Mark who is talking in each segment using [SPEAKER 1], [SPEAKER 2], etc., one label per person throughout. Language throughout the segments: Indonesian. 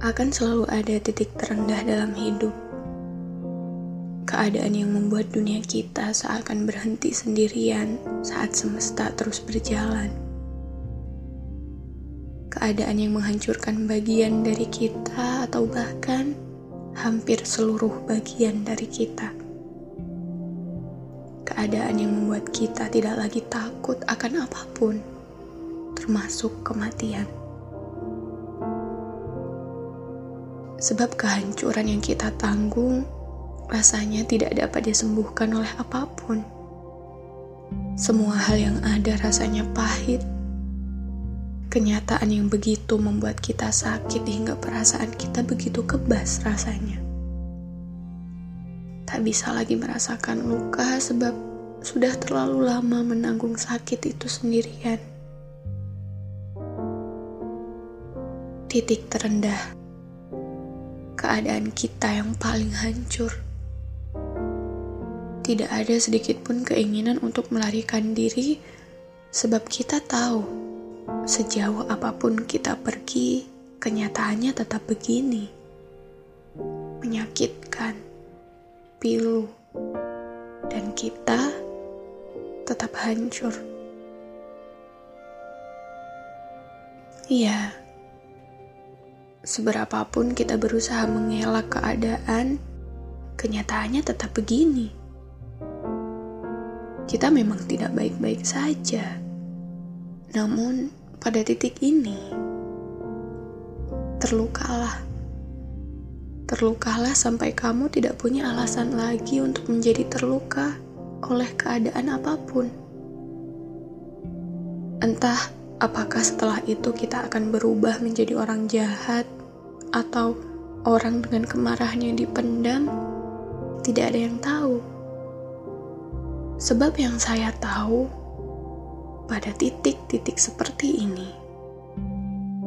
[SPEAKER 1] Akan selalu ada titik terendah dalam hidup. Keadaan yang membuat dunia kita seakan berhenti sendirian saat semesta terus berjalan. Keadaan yang menghancurkan bagian dari kita atau bahkan hampir seluruh bagian dari kita. Keadaan yang membuat kita tidak lagi takut akan apa pun, termasuk kematian. Sebab kehancuran yang kita tanggung rasanya tidak dapat disembuhkan oleh apa pun. Semua hal yang ada rasanya pahit. Kenyataan yang begitu membuat kita sakit hingga perasaan kita begitu kebas rasanya. Tak bisa lagi merasakan luka sebab sudah terlalu lama menanggung sakit itu sendirian. Titik terendah keadaan kita yang paling hancur. Tidak ada sedikit pun keinginan untuk melarikan diri, sebab kita tahu sejauh apa pun kita pergi, kenyataannya tetap begini, menyakitkan, pilu, dan kita tetap hancur. Iya. Seberapapun kita berusaha mengelak keadaan, kenyataannya tetap begini. Kita memang tidak baik-baik saja. Namun, pada titik ini, terlukalah. Terlukalah sampai kamu tidak punya alasan lagi untuk menjadi terluka oleh keadaan apa pun. Entah Apakah setelah itu kita akan berubah menjadi orang jahat atau orang dengan kemarahan yang dipendam? Tidak ada yang tahu. Sebab yang saya tahu, pada titik-titik seperti ini,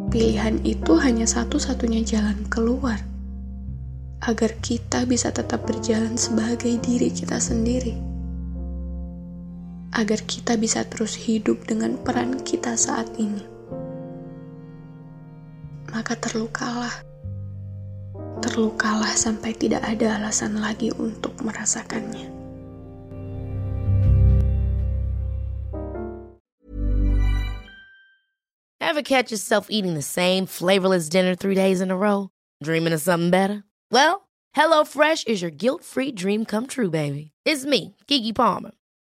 [SPEAKER 1] pilihan itu hanya satu-satunya jalan keluar agar kita bisa tetap berjalan sebagai diri kita sendiri agar kita bisa terus hidup dengan peran kita saat ini. Maka terlukalah. Terlukalah sampai tidak ada alasan lagi untuk merasakannya.
[SPEAKER 2] Ever catch yourself eating the same flavorless dinner three days in a row? Dreaming of something better? Well, HelloFresh is your guilt-free dream come true, baby. It's me, Kiki Palmer.